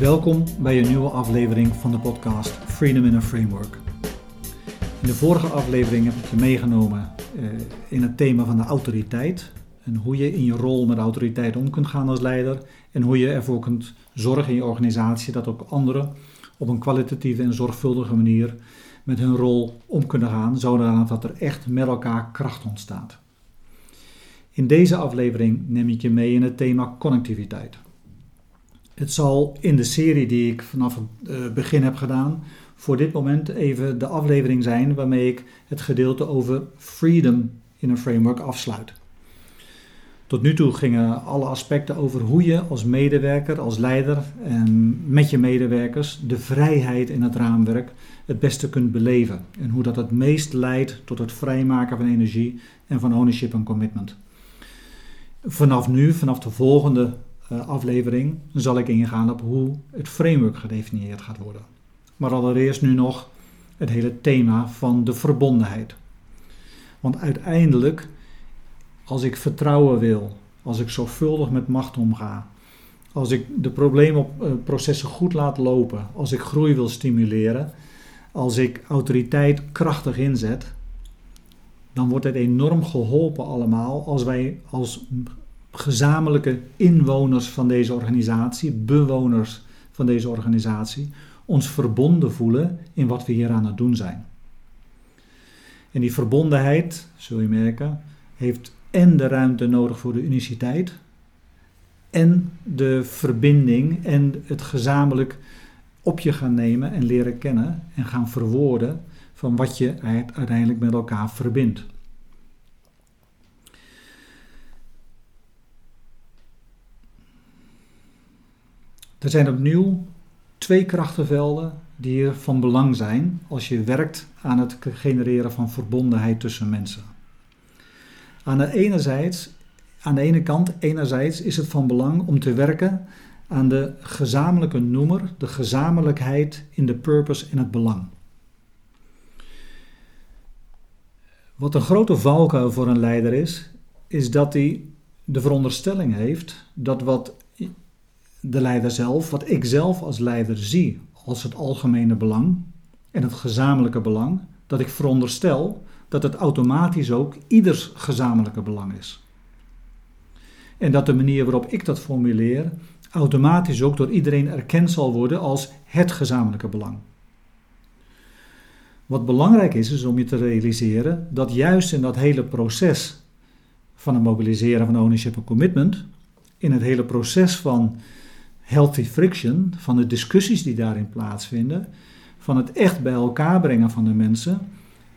Welkom bij een nieuwe aflevering van de podcast Freedom in a Framework. In de vorige aflevering heb ik je meegenomen eh, in het thema van de autoriteit. En hoe je in je rol met autoriteit om kunt gaan als leider. En hoe je ervoor kunt zorgen in je organisatie dat ook anderen op een kwalitatieve en zorgvuldige manier met hun rol om kunnen gaan, zodat er echt met elkaar kracht ontstaat. In deze aflevering neem ik je mee in het thema connectiviteit. Het zal in de serie die ik vanaf het eh, begin heb gedaan, voor dit moment even de aflevering zijn waarmee ik het gedeelte over freedom in een framework afsluit. Tot nu toe gingen alle aspecten over hoe je als medewerker, als leider en met je medewerkers de vrijheid in het raamwerk het beste kunt beleven. En hoe dat het meest leidt tot het vrijmaken van energie en van ownership en commitment. Vanaf nu, vanaf de volgende aflevering, zal ik ingaan op hoe het framework gedefinieerd gaat worden. Maar allereerst nu nog het hele thema van de verbondenheid. Want uiteindelijk, als ik vertrouwen wil, als ik zorgvuldig met macht omga, als ik de probleemprocessen goed laat lopen, als ik groei wil stimuleren, als ik autoriteit krachtig inzet, dan wordt het enorm geholpen allemaal als wij als gezamenlijke inwoners van deze organisatie, bewoners van deze organisatie, ons verbonden voelen in wat we hier aan het doen zijn. En die verbondenheid, zul je merken, heeft en de ruimte nodig voor de uniciteit, en de verbinding en het gezamenlijk op je gaan nemen en leren kennen en gaan verwoorden van wat je uiteindelijk met elkaar verbindt. Er zijn opnieuw twee krachtenvelden die van belang zijn als je werkt aan het genereren van verbondenheid tussen mensen. Aan de, aan de ene kant, enerzijds is het van belang om te werken aan de gezamenlijke noemer, de gezamenlijkheid in de purpose en het belang. Wat een grote valkuil voor een leider is, is dat hij de veronderstelling heeft dat wat de leider zelf, wat ik zelf als leider zie als het algemene belang en het gezamenlijke belang, dat ik veronderstel dat het automatisch ook ieders gezamenlijke belang is. En dat de manier waarop ik dat formuleer automatisch ook door iedereen erkend zal worden als het gezamenlijke belang. Wat belangrijk is, is om je te realiseren dat juist in dat hele proces van het mobiliseren van ownership en commitment, in het hele proces van healthy friction, van de discussies die daarin plaatsvinden, van het echt bij elkaar brengen van de mensen,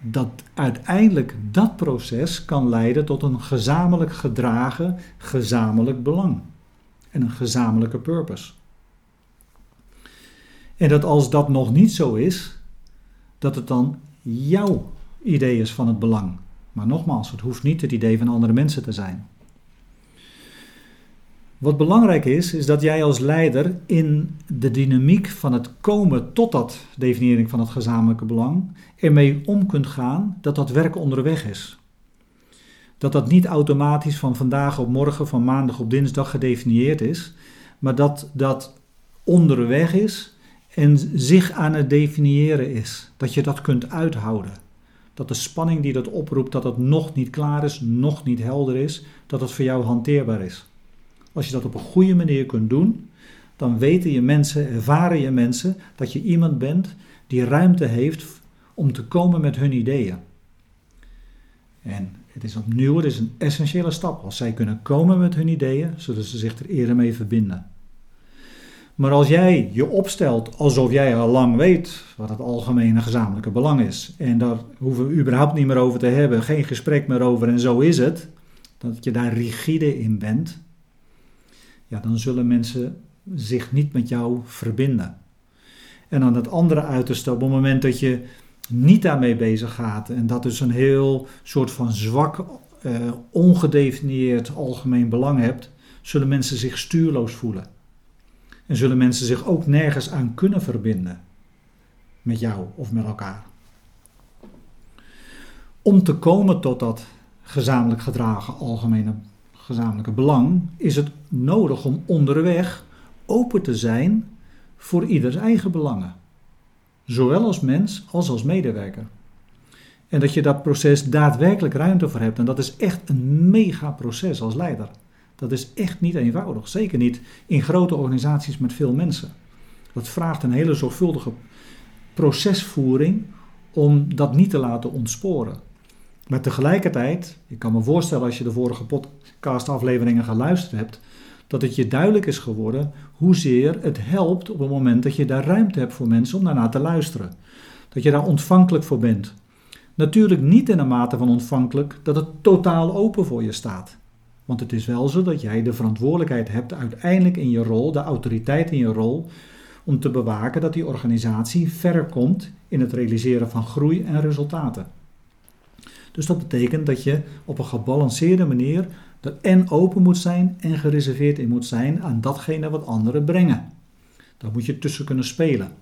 dat uiteindelijk dat proces kan leiden tot een gezamenlijk gedragen, gezamenlijk belang en een gezamenlijke purpose. En dat als dat nog niet zo is, dat het dan jouw idee is van het belang. Maar nogmaals, het hoeft niet het idee van andere mensen te zijn. Wat belangrijk is, is dat jij als leider in de dynamiek van het komen tot dat definiëring van het gezamenlijke belang ermee om kunt gaan dat dat werk onderweg is. Dat dat niet automatisch van vandaag op morgen, van maandag op dinsdag gedefinieerd is, maar dat dat onderweg is en zich aan het definiëren is. Dat je dat kunt uithouden. Dat de spanning die dat oproept, dat het nog niet klaar is, nog niet helder is, dat het voor jou hanteerbaar is. Als je dat op een goede manier kunt doen, dan weten je mensen, ervaren je mensen dat je iemand bent die ruimte heeft om te komen met hun ideeën. En het is opnieuw het is een essentiële stap. Als zij kunnen komen met hun ideeën, zullen ze zich er eerder mee verbinden. Maar als jij je opstelt alsof jij al lang weet wat het algemene gezamenlijke belang is, en daar hoeven we überhaupt niet meer over te hebben, geen gesprek meer over en zo is het, dat je daar rigide in bent, ja, dan zullen mensen zich niet met jou verbinden. En aan het andere uiterste, op het moment dat je niet daarmee bezig gaat en dat dus een heel soort van zwak, uh, ongedefinieerd algemeen belang hebt, zullen mensen zich stuurloos voelen. En zullen mensen zich ook nergens aan kunnen verbinden met jou of met elkaar. Om te komen tot dat gezamenlijk gedragen algemene gezamenlijke belang, is het nodig om onderweg open te zijn voor ieders eigen belangen. Zowel als mens als als medewerker. En dat je dat proces daadwerkelijk ruimte voor hebt. En dat is echt een mega proces als leider. Dat is echt niet eenvoudig. Zeker niet in grote organisaties met veel mensen. Dat vraagt een hele zorgvuldige procesvoering om dat niet te laten ontsporen. Maar tegelijkertijd, ik kan me voorstellen als je de vorige podcastafleveringen geluisterd hebt, dat het je duidelijk is geworden hoezeer het helpt op het moment dat je daar ruimte hebt voor mensen om daarna te luisteren. Dat je daar ontvankelijk voor bent. Natuurlijk niet in een mate van ontvankelijk dat het totaal open voor je staat. Want het is wel zo dat jij de verantwoordelijkheid hebt uiteindelijk in je rol, de autoriteit in je rol, om te bewaken dat die organisatie verder komt in het realiseren van groei en resultaten. Dus dat betekent dat je op een gebalanceerde manier er en open moet zijn en gereserveerd in moet zijn aan datgene wat anderen brengen. Daar moet je tussen kunnen spelen.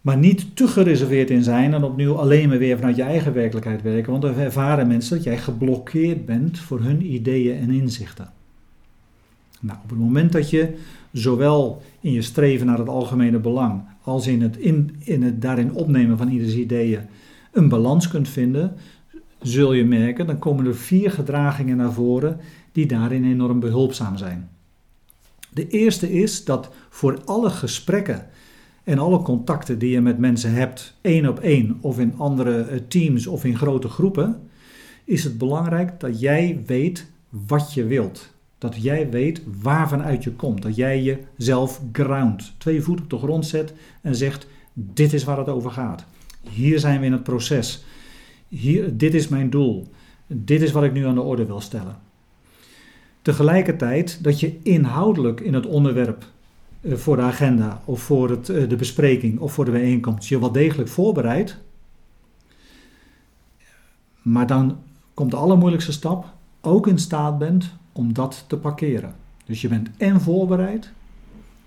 Maar niet te gereserveerd in zijn en opnieuw alleen maar weer vanuit je eigen werkelijkheid werken. Want dan ervaren mensen dat jij geblokkeerd bent voor hun ideeën en inzichten. Nou, op het moment dat je zowel in je streven naar het algemene belang als in het, in, in het daarin opnemen van ieders ideeën een balans kunt vinden, zul je merken, dan komen er vier gedragingen naar voren die daarin enorm behulpzaam zijn. De eerste is dat voor alle gesprekken en alle contacten die je met mensen hebt, één op één of in andere eh, teams of in grote groepen, is het belangrijk dat jij weet wat je wilt. Dat jij weet waarvan uit je komt. Dat jij jezelf ground, twee voeten op de grond zet en zegt: Dit is waar het over gaat. Hier zijn we in het proces. Hier, dit is mijn doel. Dit is wat ik nu aan de orde wil stellen. Tegelijkertijd dat je inhoudelijk in het onderwerp eh, voor de agenda of voor het, eh, de bespreking of voor de bijeenkomst je wel degelijk voorbereidt. Maar dan komt de allermoeilijkste stap, ook in staat bent om dat te parkeren. Dus je bent en voorbereid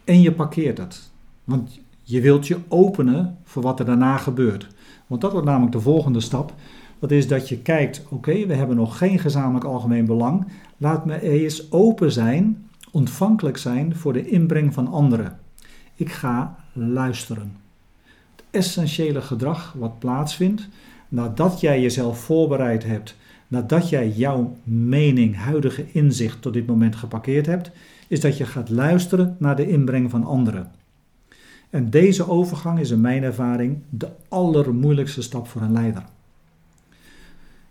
en je parkeert het. Want je wilt je openen voor wat er daarna gebeurt. Want dat wordt namelijk de volgende stap. Dat is dat je kijkt, oké, we hebben nog geen gezamenlijk algemeen belang. Laat me eens open zijn, ontvankelijk zijn voor de inbreng van anderen. Ik ga luisteren. Het essentiële gedrag wat plaatsvindt nadat jij jezelf voorbereid hebt, nadat jij jouw mening, huidige inzicht tot dit moment geparkeerd hebt, is dat je gaat luisteren naar de inbreng van anderen. En deze overgang is in mijn ervaring de allermoeilijkste stap voor een leider.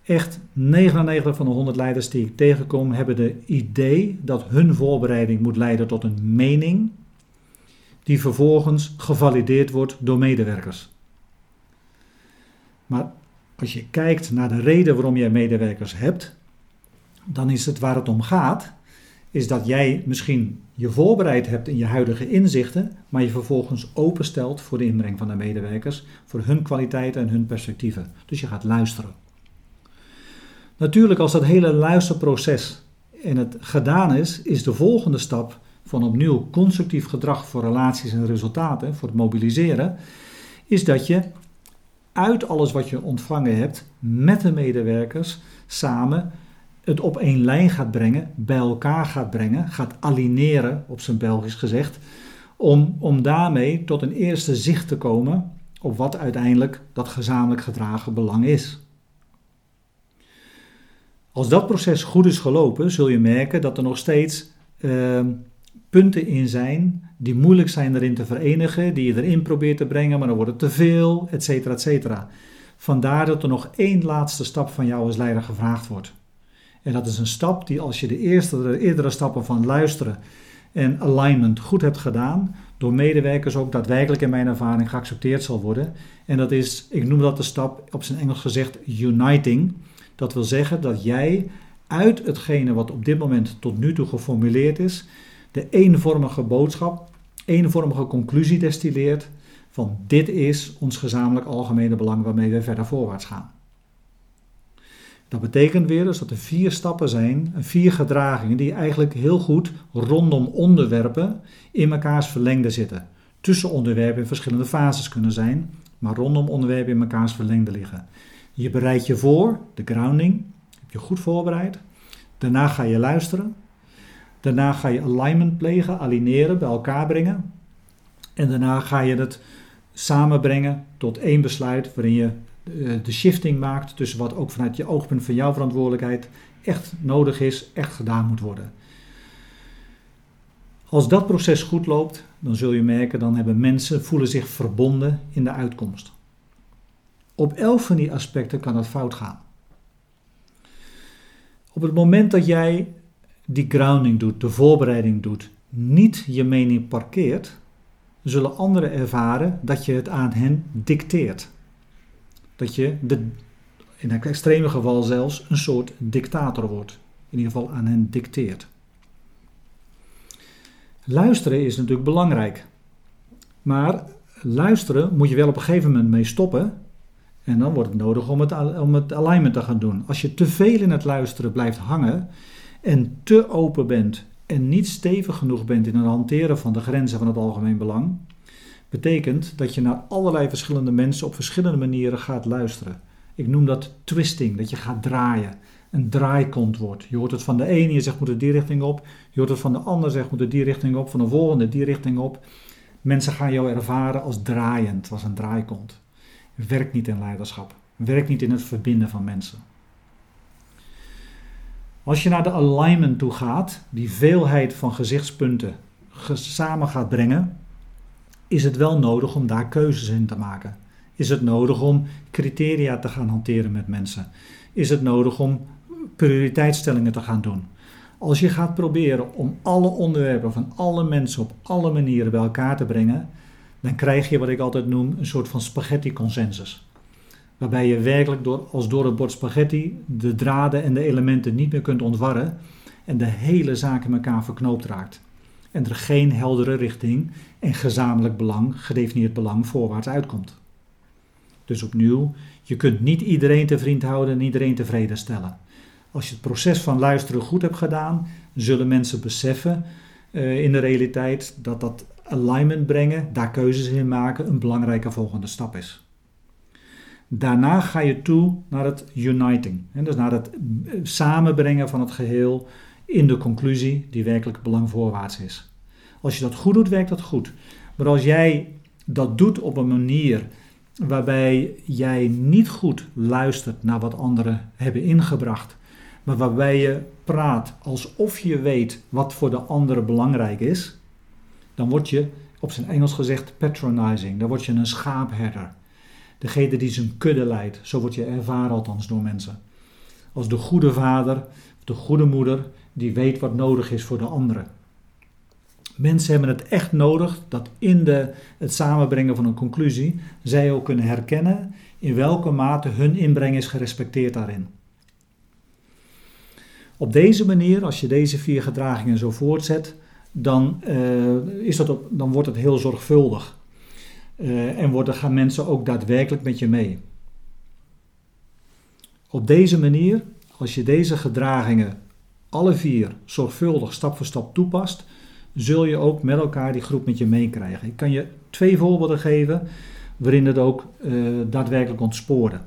Echt 99 van de 100 leiders die ik tegenkom hebben de idee dat hun voorbereiding moet leiden tot een mening die vervolgens gevalideerd wordt door medewerkers. Maar als je kijkt naar de reden waarom jij medewerkers hebt, dan is het waar het om gaat, is dat jij misschien je voorbereid hebt in je huidige inzichten, maar je vervolgens openstelt voor de inbreng van de medewerkers, voor hun kwaliteiten en hun perspectieven. Dus je gaat luisteren. Natuurlijk, als dat hele luisterproces en het gedaan is, is de volgende stap van opnieuw constructief gedrag voor relaties en resultaten, voor het mobiliseren, is dat je uit alles wat je ontvangen hebt met de medewerkers samen het op één lijn gaat brengen, bij elkaar gaat brengen, gaat alineren, op zijn Belgisch gezegd, om, om daarmee tot een eerste zicht te komen op wat uiteindelijk dat gezamenlijk gedragen belang is. Als dat proces goed is gelopen, zul je merken dat er nog steeds ehm, punten in zijn die moeilijk zijn erin te verenigen, die je erin probeert te brengen, maar dan wordt het te veel, et cetera, et cetera. Vandaar dat er nog één laatste stap van jou als leider gevraagd wordt. En dat is een stap die als je de eerste, de eerdere stappen van luisteren en alignment goed hebt gedaan, door medewerkers ook daadwerkelijk in mijn ervaring geaccepteerd zal worden. En dat is, ik noem dat de stap op zijn Engels gezegd, uniting. Dat wil zeggen dat jij uit hetgene wat op dit moment tot nu toe geformuleerd is, de eenvormige boodschap, eenvormige conclusie destilleert van dit is ons gezamenlijk algemene belang waarmee we verder voorwaarts gaan. Dat betekent weer dus dat er vier stappen zijn, vier gedragingen die eigenlijk heel goed rondom onderwerpen in mekaars verlengde zitten. Tussen onderwerpen in verschillende fases kunnen zijn, maar rondom onderwerpen in mekaars verlengde liggen. Je bereidt je voor, de grounding, heb je goed voorbereid. Daarna ga je luisteren. Daarna ga je alignment plegen, aligneren, bij elkaar brengen. En daarna ga je het samenbrengen tot één besluit waarin je de shifting maakt tussen wat ook vanuit je oogpunt van jouw verantwoordelijkheid echt nodig is, echt gedaan moet worden. Als dat proces goed loopt, dan zul je merken, dan hebben mensen voelen zich verbonden in de uitkomst. Op elk van die aspecten kan het fout gaan. Op het moment dat jij die grounding doet, de voorbereiding doet, niet je mening parkeert, zullen anderen ervaren dat je het aan hen dicteert. Dat je de, in het extreme geval zelfs een soort dictator wordt. In ieder geval aan hen dicteert. Luisteren is natuurlijk belangrijk. Maar luisteren moet je wel op een gegeven moment mee stoppen. En dan wordt het nodig om het, om het alignment te gaan doen. Als je te veel in het luisteren blijft hangen en te open bent en niet stevig genoeg bent in het hanteren van de grenzen van het algemeen belang, betekent dat je naar allerlei verschillende mensen op verschillende manieren gaat luisteren. Ik noem dat twisting, dat je gaat draaien. Een draaikont wordt. Je hoort het van de ene, je zegt moet het die richting op. Je hoort het van de ander, zegt moet het die richting op. Van de volgende die richting op. Mensen gaan jou ervaren als draaiend, als een draaikont. Werkt niet in leiderschap. Werkt niet in het verbinden van mensen. Als je naar de alignment toe gaat, die veelheid van gezichtspunten samen gaat brengen, is het wel nodig om daar keuzes in te maken. Is het nodig om criteria te gaan hanteren met mensen? Is het nodig om prioriteitsstellingen te gaan doen? Als je gaat proberen om alle onderwerpen van alle mensen op alle manieren bij elkaar te brengen, dan krijg je wat ik altijd noem een soort van spaghetti consensus. Waarbij je werkelijk door, als door het bord spaghetti de draden en de elementen niet meer kunt ontwarren en de hele zaak in elkaar verknoopt raakt. En er geen heldere richting en gezamenlijk belang, gedefinieerd belang, voorwaarts uitkomt. Dus opnieuw, je kunt niet iedereen te vriend houden en iedereen tevreden stellen. Als je het proces van luisteren goed hebt gedaan, zullen mensen beseffen uh, in de realiteit dat dat alignment brengen, daar keuzes in maken, een belangrijke volgende stap is. Daarna ga je toe naar het uniting, hè, dus naar het eh, samenbrengen van het geheel in de conclusie die werkelijk belangvoorwaarts is. Als je dat goed doet, werkt dat goed. Maar als jij dat doet op een manier waarbij jij niet goed luistert naar wat anderen hebben ingebracht, maar waarbij je praat alsof je weet wat voor de anderen belangrijk is, dan word je, op zijn Engels gezegd, patronizing. Dan word je een schaapherder. Degene die zijn kudde leidt. Zo word je ervaren althans door mensen. Als de goede vader, de goede moeder, die weet wat nodig is voor de anderen. Mensen hebben het echt nodig dat in de, het samenbrengen van een conclusie zij ook kunnen herkennen in welke mate hun inbreng is gerespecteerd daarin. Op deze manier, als je deze vier gedragingen zo voortzet, dan, uh, is dat op, dan wordt het heel zorgvuldig. Uh, en worden, gaan mensen ook daadwerkelijk met je mee. Op deze manier, als je deze gedragingen alle vier zorgvuldig stap voor stap toepast, zul je ook met elkaar die groep met je meekrijgen. Ik kan je twee voorbeelden geven waarin het ook uh, daadwerkelijk ontspoorde.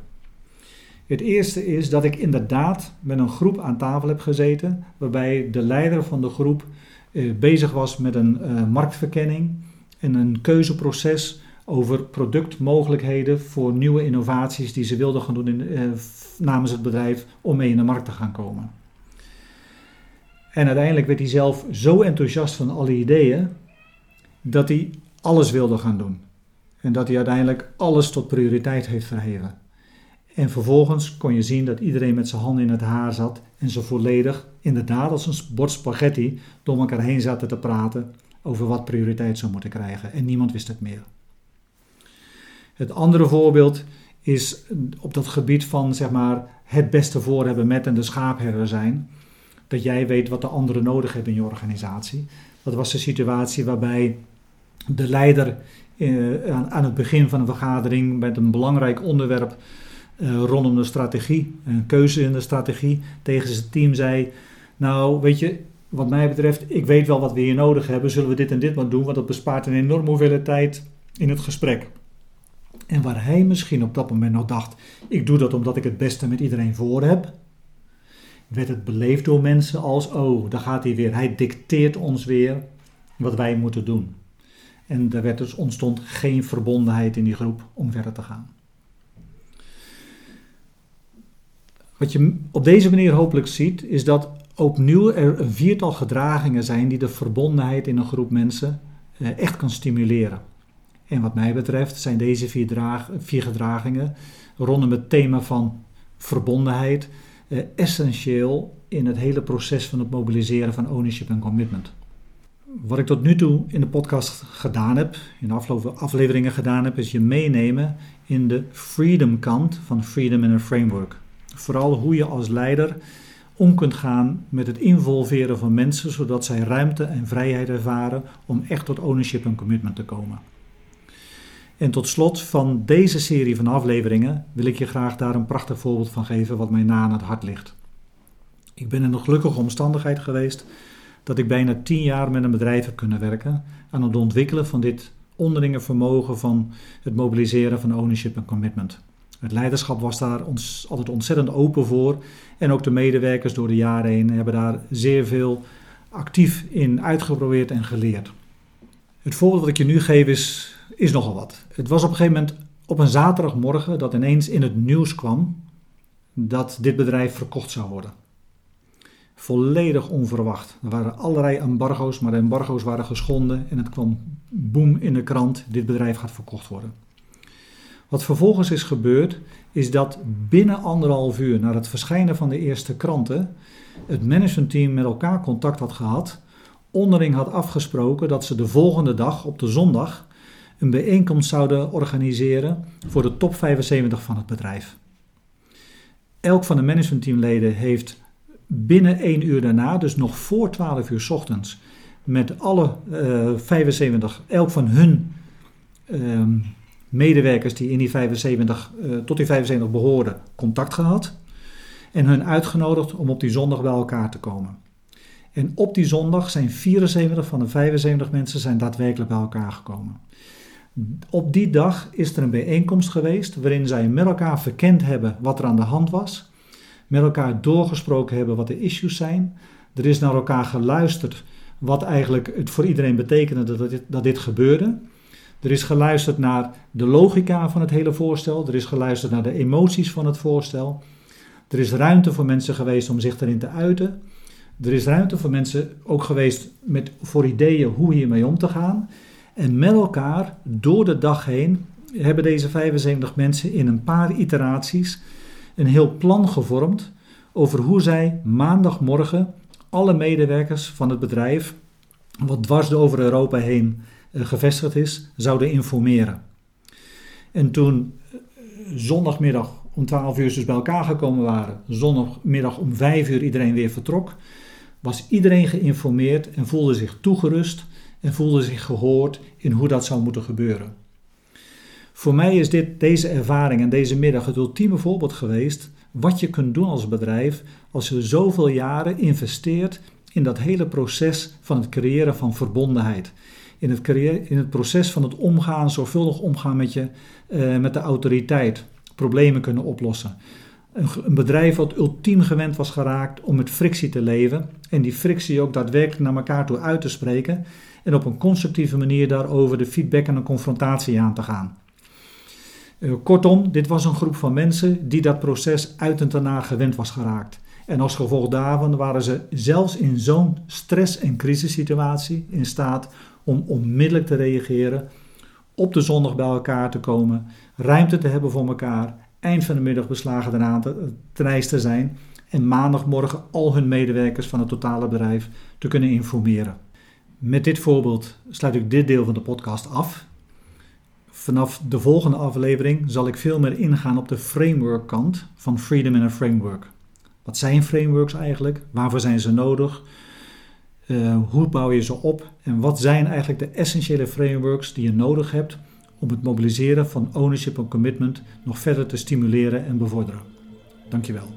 Het eerste is dat ik inderdaad met een groep aan tafel heb gezeten, waarbij de leider van de groep uh, bezig was met een uh, marktverkenning en een keuzeproces over productmogelijkheden voor nieuwe innovaties die ze wilden gaan doen in, namens het bedrijf om mee in de markt te gaan komen. En uiteindelijk werd hij zelf zo enthousiast van alle ideeën dat hij alles wilde gaan doen. En dat hij uiteindelijk alles tot prioriteit heeft verheven. En vervolgens kon je zien dat iedereen met zijn handen in het haar zat en ze volledig, inderdaad als een bord spaghetti, door elkaar heen zaten te praten over wat prioriteit zou moeten krijgen. En niemand wist het meer. Het andere voorbeeld is op dat gebied van zeg maar, het beste voor hebben met en de schaapherder zijn dat jij weet wat de anderen nodig hebben in je organisatie. Dat was de situatie waarbij de leider eh, aan, aan, het begin van een vergadering met een belangrijk onderwerp eh, rondom de strategie, een keuze in de strategie, tegen zijn team zei: Nou, weet je, wat mij betreft, ik weet wel wat we hier nodig hebben, zullen we dit en dit maar doen, want dat bespaart een enorme hoeveelheid tijd in het gesprek. En waar hij misschien op dat moment nog dacht: Ik doe dat omdat ik het beste met iedereen voor heb werd het beleefd door mensen als, oh, daar gaat hij weer. Hij dicteert ons weer wat wij moeten doen. En er werd dus ontstond geen verbondenheid in die groep om verder te gaan. Wat je op deze manier hopelijk ziet, is dat opnieuw er een viertal gedragingen zijn die de verbondenheid in een groep mensen eh, echt kan stimuleren. En wat mij betreft zijn deze vier, vier gedragingen rondom het thema van verbondenheid eh, essentieel in het hele proces van het mobiliseren van ownership en commitment. Wat ik tot nu toe in de podcast gedaan heb, in de afgelopen afleveringen gedaan heb, is je meenemen in de freedom kant van Freedom in a Framework. Vooral hoe je als leider om kunt gaan met het involveren van mensen, zodat zij ruimte en vrijheid ervaren om echt tot ownership en commitment te komen. En tot slot van deze serie van afleveringen wil ik je graag daar een prachtig voorbeeld van geven wat mij na aan het hart ligt. Ik ben in een gelukkige omstandigheid geweest dat ik bijna tien jaar met een bedrijf heb kunnen werken aan het ontwikkelen van dit onderlinge vermogen van het mobiliseren van ownership en commitment. Het leiderschap was daar ons altijd ontzettend open voor en ook de medewerkers door de jaren heen hebben daar zeer veel actief in uitgeprobeerd en geleerd. Het voorbeeld wat ik je nu geef is, is nogal wat. Het was op een gegeven moment op een zaterdagmorgen dat ineens in het nieuws kwam dat dit bedrijf verkocht zou worden. Volledig onverwacht. Er waren allerlei embargo's, maar de embargo's waren geschonden en het kwam boem in de krant: dit bedrijf gaat verkocht worden. Wat vervolgens is gebeurd, is dat binnen anderhalf uur na het verschijnen van de eerste kranten, het managementteam met elkaar contact had gehad, onderling had afgesproken dat ze de volgende dag, op de zondag, een bijeenkomst zouden organiseren voor de top 75 van het bedrijf. Elk van de managementteamleden heeft binnen één uur daarna, dus nog voor 12 uur ochtends, met alle uh, 75, elk van hun uh, medewerkers die in die 75, uh, tot die 75 behoorden, contact gehad. En hun uitgenodigd om op die zondag bij elkaar te komen. En op die zondag zijn 74 van de 75 mensen zijn daadwerkelijk bij elkaar gekomen. Op die dag is er een bijeenkomst geweest waarin zij met elkaar verkend hebben wat er aan de hand was, met elkaar doorgesproken hebben wat de issues zijn. Er is naar elkaar geluisterd wat eigenlijk het voor iedereen betekende dat dit, dat dit gebeurde. Er is geluisterd naar de logica van het hele voorstel. Er is geluisterd naar de emoties van het voorstel. Er is ruimte voor mensen geweest om zich erin te uiten. Er is ruimte voor mensen ook geweest met, voor ideeën hoe hiermee om te gaan. En met elkaar door de dag heen hebben deze 75 mensen in een paar iteraties een heel plan gevormd over hoe zij maandagmorgen alle medewerkers van het bedrijf, wat dwars over Europa heen eh, gevestigd is, zouden informeren. En toen eh, zondagmiddag om 12 uur dus bij elkaar gekomen waren, zondagmiddag om 5 uur iedereen weer vertrok, was iedereen geïnformeerd en voelde zich toegerust en voelde zich gehoord in hoe dat zou moeten gebeuren. Voor mij is dit, deze ervaring en deze middag het ultieme voorbeeld geweest wat je kunt doen als bedrijf als je zoveel jaren investeert in dat hele proces van het creëren van verbondenheid. In het, creëren, in het proces van het omgaan, zorgvuldig omgaan met, je, uh, met de autoriteit, problemen kunnen oplossen. Een, een bedrijf wat ultiem gewend was geraakt om met frictie te leven en die frictie ook daadwerkelijk naar elkaar toe uit te spreken en op een constructieve manier daarover de feedback en de confrontatie aan te gaan. Uh, kortom, dit was een groep van mensen die dat proces uit en daarna gewend was geraakt. En als gevolg daarvan waren ze zelfs in zo'n stress- en crisissituatie in staat om onmiddellijk te reageren, op de zondag bij elkaar te komen, ruimte te hebben voor elkaar, eind van de middag beslagen te, te te zijn en maandagmorgen al hun medewerkers van het totale bedrijf te kunnen informeren. Met dit voorbeeld sluit ik dit deel van de podcast af. Vanaf de volgende aflevering zal ik veel meer ingaan op de framework kant van Freedom in a Framework. Wat zijn frameworks eigenlijk? Waarvoor zijn ze nodig? Uh, hoe bouw je ze op? En wat zijn eigenlijk de essentiële frameworks die je nodig hebt om het mobiliseren van ownership en commitment nog verder te stimuleren en bevorderen? Dankjewel.